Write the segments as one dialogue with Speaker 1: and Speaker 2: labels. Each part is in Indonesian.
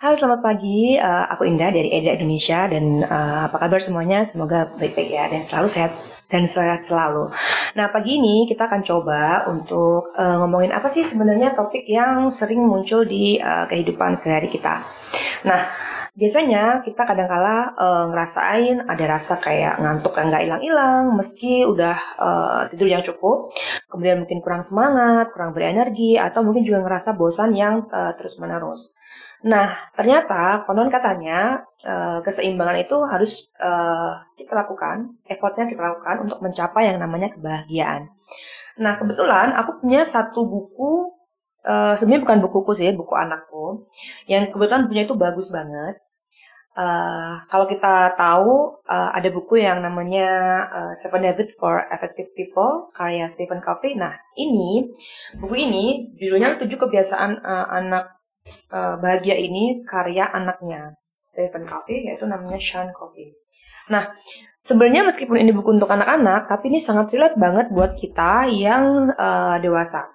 Speaker 1: Halo selamat pagi, uh, aku Indah dari Eda Indonesia dan uh, apa kabar semuanya? Semoga baik-baik ya dan selalu sehat dan sehat selalu. Nah pagi ini kita akan coba untuk uh, ngomongin apa sih sebenarnya topik yang sering muncul di uh, kehidupan sehari kita. Nah biasanya kita kadang-kala uh, ngerasain ada rasa kayak ngantuk yang nggak hilang-hilang meski udah uh, tidur yang cukup kemudian mungkin kurang semangat kurang berenergi atau mungkin juga ngerasa bosan yang uh, terus menerus Nah, ternyata konon katanya uh, keseimbangan itu harus uh, kita lakukan, effortnya kita lakukan untuk mencapai yang namanya kebahagiaan. Nah, kebetulan aku punya satu buku, uh, sebenarnya bukan bukuku sih, buku anakku, yang kebetulan punya itu bagus banget. Uh, kalau kita tahu uh, ada buku yang namanya uh, Seven Habits for Effective People karya Stephen Covey. Nah ini buku ini judulnya tujuh kebiasaan uh, anak uh, bahagia ini karya anaknya Stephen Covey yaitu namanya Sean Covey. Nah, sebenarnya meskipun ini buku untuk anak-anak, tapi ini sangat relate banget buat kita yang uh, dewasa.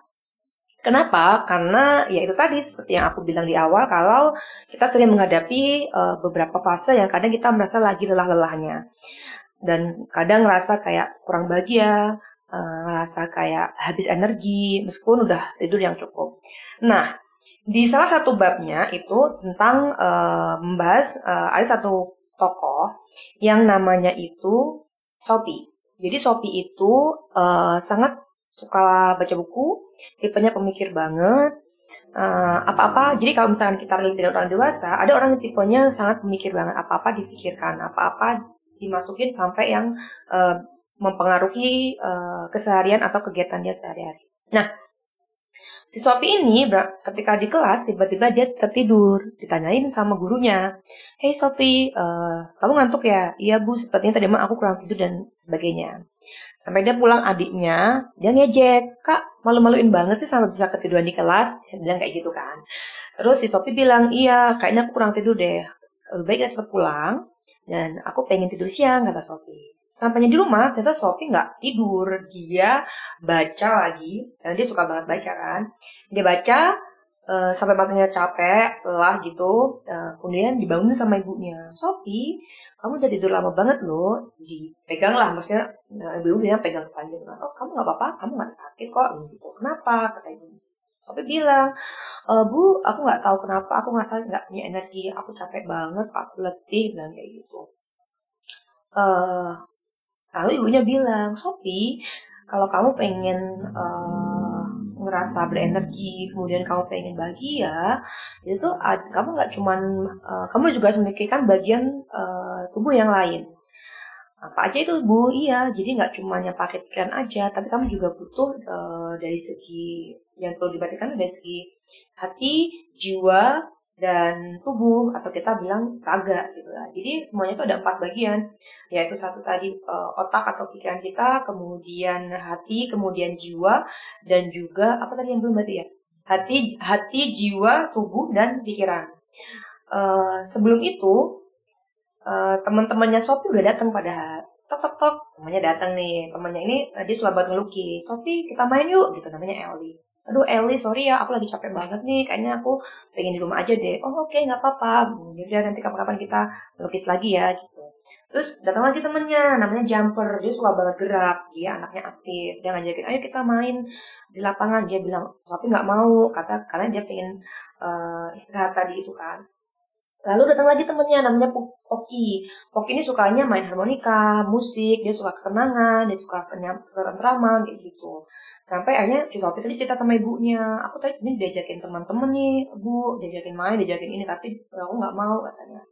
Speaker 1: Kenapa? Karena ya itu tadi seperti yang aku bilang di awal kalau kita sering menghadapi uh, beberapa fase yang kadang kita merasa lagi lelah-lelahnya. Dan kadang ngerasa kayak kurang bahagia, uh, ngerasa kayak habis energi meskipun udah tidur yang cukup. Nah, di salah satu babnya itu tentang uh, membahas uh, ada satu tokoh yang namanya itu Sophie. Jadi Sophie itu uh, sangat suka baca buku, tipenya pemikir banget. Uh, apa-apa, jadi kalau misalkan kita lihat dengan orang dewasa, ada orang yang tipenya sangat pemikir banget, apa-apa difikirkan, apa-apa dimasukin sampai yang uh, mempengaruhi uh, keseharian atau kegiatan dia sehari-hari. Nah, Si Sophie ini ketika di kelas tiba-tiba dia tertidur, ditanyain sama gurunya, Hey Sophie, uh, kamu ngantuk ya? Iya bu, sepertinya tadi malam aku kurang tidur dan sebagainya. Sampai dia pulang adiknya, dia ngejek, kak malu-maluin banget sih sampai bisa ketiduran di kelas, dia bilang kayak gitu kan. Terus si Sophie bilang, iya kayaknya aku kurang tidur deh, lebih baik kita cepat pulang, dan aku pengen tidur siang, kata Sophie. Sampainya di rumah, ternyata Sophie nggak tidur. Dia baca lagi, karena dia suka banget baca kan. Dia baca uh, sampai matanya capek, lelah gitu. Uh, kemudian dibangunin sama ibunya. Sophie, kamu udah tidur lama banget loh. Dipegang lah, maksudnya uh, ibu bilang pegang kan. Oh, kamu nggak apa-apa, kamu nggak sakit kok. Gitu. Kenapa? Kata ibu. Sophie bilang, e, Bu, aku nggak tahu kenapa, aku ngerasa nggak punya energi, aku capek banget, aku letih, dan kayak gitu. Uh, Lalu ibunya bilang, Sopi, kalau kamu pengen uh, ngerasa berenergi, kemudian kamu pengen bahagia, itu kamu nggak cuman, uh, kamu juga harus memikirkan bagian uh, tubuh yang lain. Apa aja itu bu? Iya, jadi nggak cuma yang pakai pikiran aja, tapi kamu juga butuh uh, dari segi yang perlu diperhatikan dari segi hati, jiwa, dan tubuh atau kita bilang raga gitu lah. Jadi semuanya itu ada empat bagian, yaitu satu tadi uh, otak atau pikiran kita, kemudian hati, kemudian jiwa dan juga apa tadi yang belum berarti ya? Hati, hati, jiwa, tubuh dan pikiran. Uh, sebelum itu uh, teman-temannya Sophie udah datang pada tok tok tok temannya datang nih temannya ini dia suka banget ngelukis Sophie kita main yuk gitu namanya Ellie aduh Eli sorry ya aku lagi capek banget nih. Kayaknya aku pengen di rumah aja deh. Oh oke okay, nggak apa-apa. Ya nanti kapan-kapan kita lukis lagi ya gitu. Terus datang lagi temennya namanya Jumper. Dia suka banget gerak. Dia anaknya aktif. Dia ngajakin ayo kita main di lapangan. Dia bilang tapi nggak mau. Kata karena dia pengen uh, istirahat tadi itu kan Lalu datang lagi temennya namanya Poki. Poki ini sukanya main harmonika, musik, dia suka ketenangan, dia suka ketentraman kayak gitu. Sampai akhirnya si Sophie tadi cerita sama ibunya, aku tadi ini diajakin teman-teman nih, bu, diajakin main, diajakin ini, tapi aku nggak mau katanya.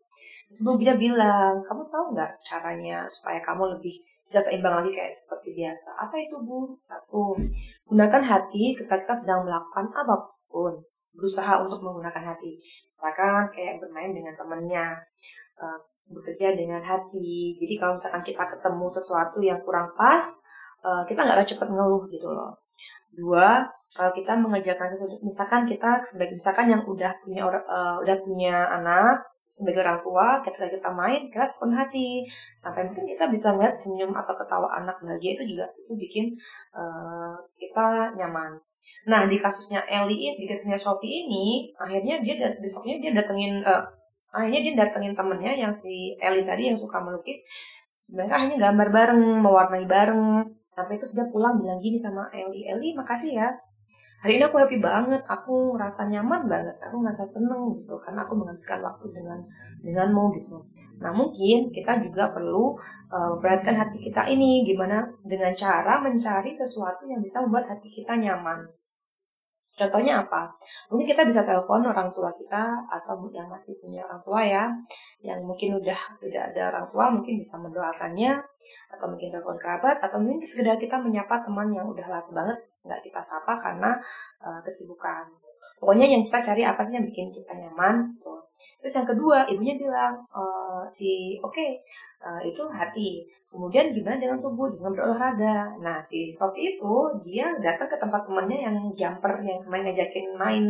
Speaker 1: Ibu dia bilang, kamu tahu nggak caranya supaya kamu lebih bisa seimbang lagi kayak seperti biasa? Apa itu bu? Satu, gunakan hati ketika kita sedang melakukan apa pun berusaha untuk menggunakan hati. Misalkan kayak bermain dengan temennya, uh, bekerja dengan hati. Jadi kalau misalkan kita ketemu sesuatu yang kurang pas, uh, kita nggak akan cepat ngeluh gitu loh. Dua, kalau kita mengerjakan sesuatu, misalkan kita sebagai misalkan yang udah punya uh, udah punya anak, sebagai orang tua, ketika kita main, kita sepenuh hati. Sampai mungkin kita bisa ngeliat senyum atau ketawa anak bahagia itu juga itu bikin uh, kita nyaman. Nah di kasusnya Eli, di kasusnya Shopee ini, akhirnya dia besoknya dia datengin, uh, akhirnya dia datengin temennya yang si Eli tadi yang suka melukis. Mereka akhirnya gambar bareng, mewarnai bareng. Sampai itu dia pulang bilang gini sama Eli, Eli makasih ya hari ini aku happy banget aku ngerasa nyaman banget aku ngerasa seneng gitu karena aku menghabiskan waktu dengan denganmu gitu nah mungkin kita juga perlu uh, hati kita ini gimana dengan cara mencari sesuatu yang bisa membuat hati kita nyaman Contohnya apa? Mungkin kita bisa telepon orang tua kita atau yang masih punya orang tua ya, yang mungkin udah tidak ada orang tua, mungkin bisa mendoakannya, atau mungkin telepon kerabat, atau mungkin sekedar kita menyapa teman yang udah lama banget nggak kita sapa karena uh, kesibukan. Pokoknya yang kita cari apa sih yang bikin kita nyaman. Tuh. Terus yang kedua, ibunya bilang, uh, si oke, okay, uh, itu hati. Kemudian gimana dengan tubuh, dengan berolahraga. Nah, si Sofi itu, dia datang ke tempat temannya yang jumper, yang kemarin ngajakin main.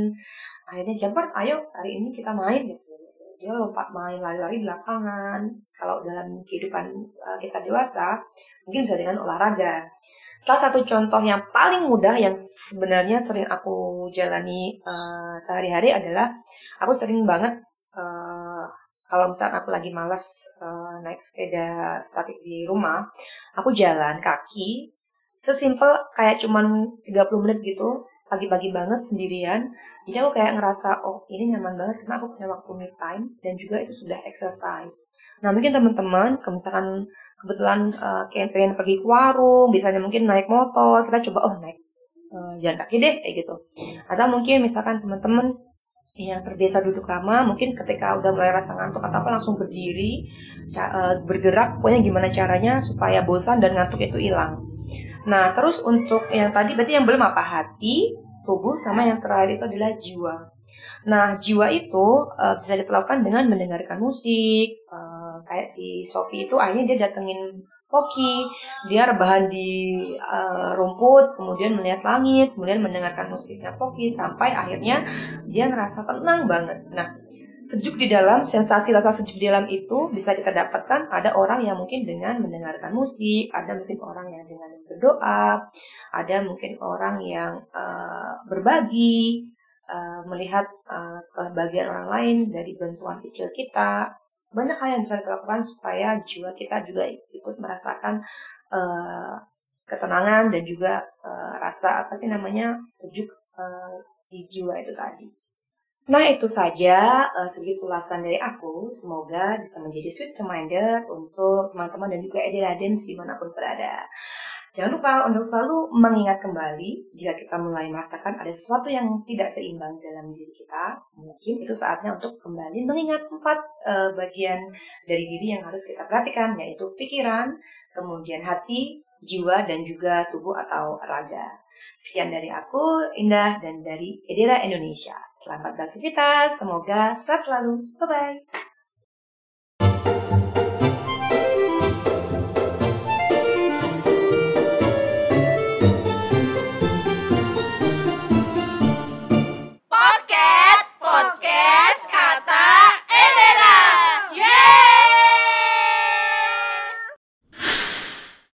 Speaker 1: Akhirnya jumper, ayo hari ini kita main gitu. Dia lompat main lari-lari di lapangan. Kalau dalam kehidupan uh, kita dewasa, mungkin bisa dengan olahraga. Salah satu contoh yang paling mudah yang sebenarnya sering aku jalani uh, sehari-hari adalah aku sering banget uh, kalau misalnya aku lagi malas uh, naik sepeda statik di rumah, aku jalan kaki sesimpel kayak cuman 30 menit gitu, pagi-pagi banget sendirian. Jadi aku kayak ngerasa, oh ini nyaman banget karena aku punya waktu me time dan juga itu sudah exercise. Nah mungkin teman-teman, misalkan kebetulan uh, kayak pengen pergi ke warung, misalnya mungkin naik motor, kita coba oh naik uh, jalan kaki deh kayak gitu. Atau mungkin misalkan teman-teman yang terbiasa duduk lama, mungkin ketika udah mulai rasa ngantuk atau apa langsung berdiri, uh, bergerak, pokoknya gimana caranya supaya bosan dan ngantuk itu hilang. Nah, terus untuk yang tadi berarti yang belum apa hati, tubuh, sama yang terakhir itu adalah jiwa. Nah, jiwa itu uh, bisa dilakukan dengan mendengarkan musik, uh, kayak si Sophie itu akhirnya dia datengin Poki, dia rebahan di uh, rumput, kemudian melihat langit, kemudian mendengarkan musiknya Poki sampai akhirnya dia ngerasa tenang banget. Nah, sejuk di dalam, sensasi rasa sejuk di dalam itu bisa kita dapatkan ada orang yang mungkin dengan mendengarkan musik, ada mungkin orang yang dengan berdoa, ada mungkin orang yang uh, berbagi, uh, melihat uh, kebahagiaan orang lain dari bantuan kecil kita. Banyak hal yang bisa kita lakukan supaya jiwa kita juga ikut merasakan uh, ketenangan dan juga uh, rasa apa sih namanya sejuk uh, di jiwa itu tadi. Nah itu saja uh, sedikit ulasan dari aku. Semoga bisa menjadi sweet reminder untuk teman-teman dan juga Edi Raden di mana pun berada. Jangan lupa untuk selalu mengingat kembali jika kita mulai merasakan ada sesuatu yang tidak seimbang dalam diri kita, mungkin itu saatnya untuk kembali mengingat empat uh, bagian dari diri yang harus kita perhatikan, yaitu pikiran, kemudian hati, jiwa, dan juga tubuh atau raga. Sekian dari aku, Indah, dan dari Edera Indonesia. Selamat beraktivitas, semoga sehat selalu. Bye-bye.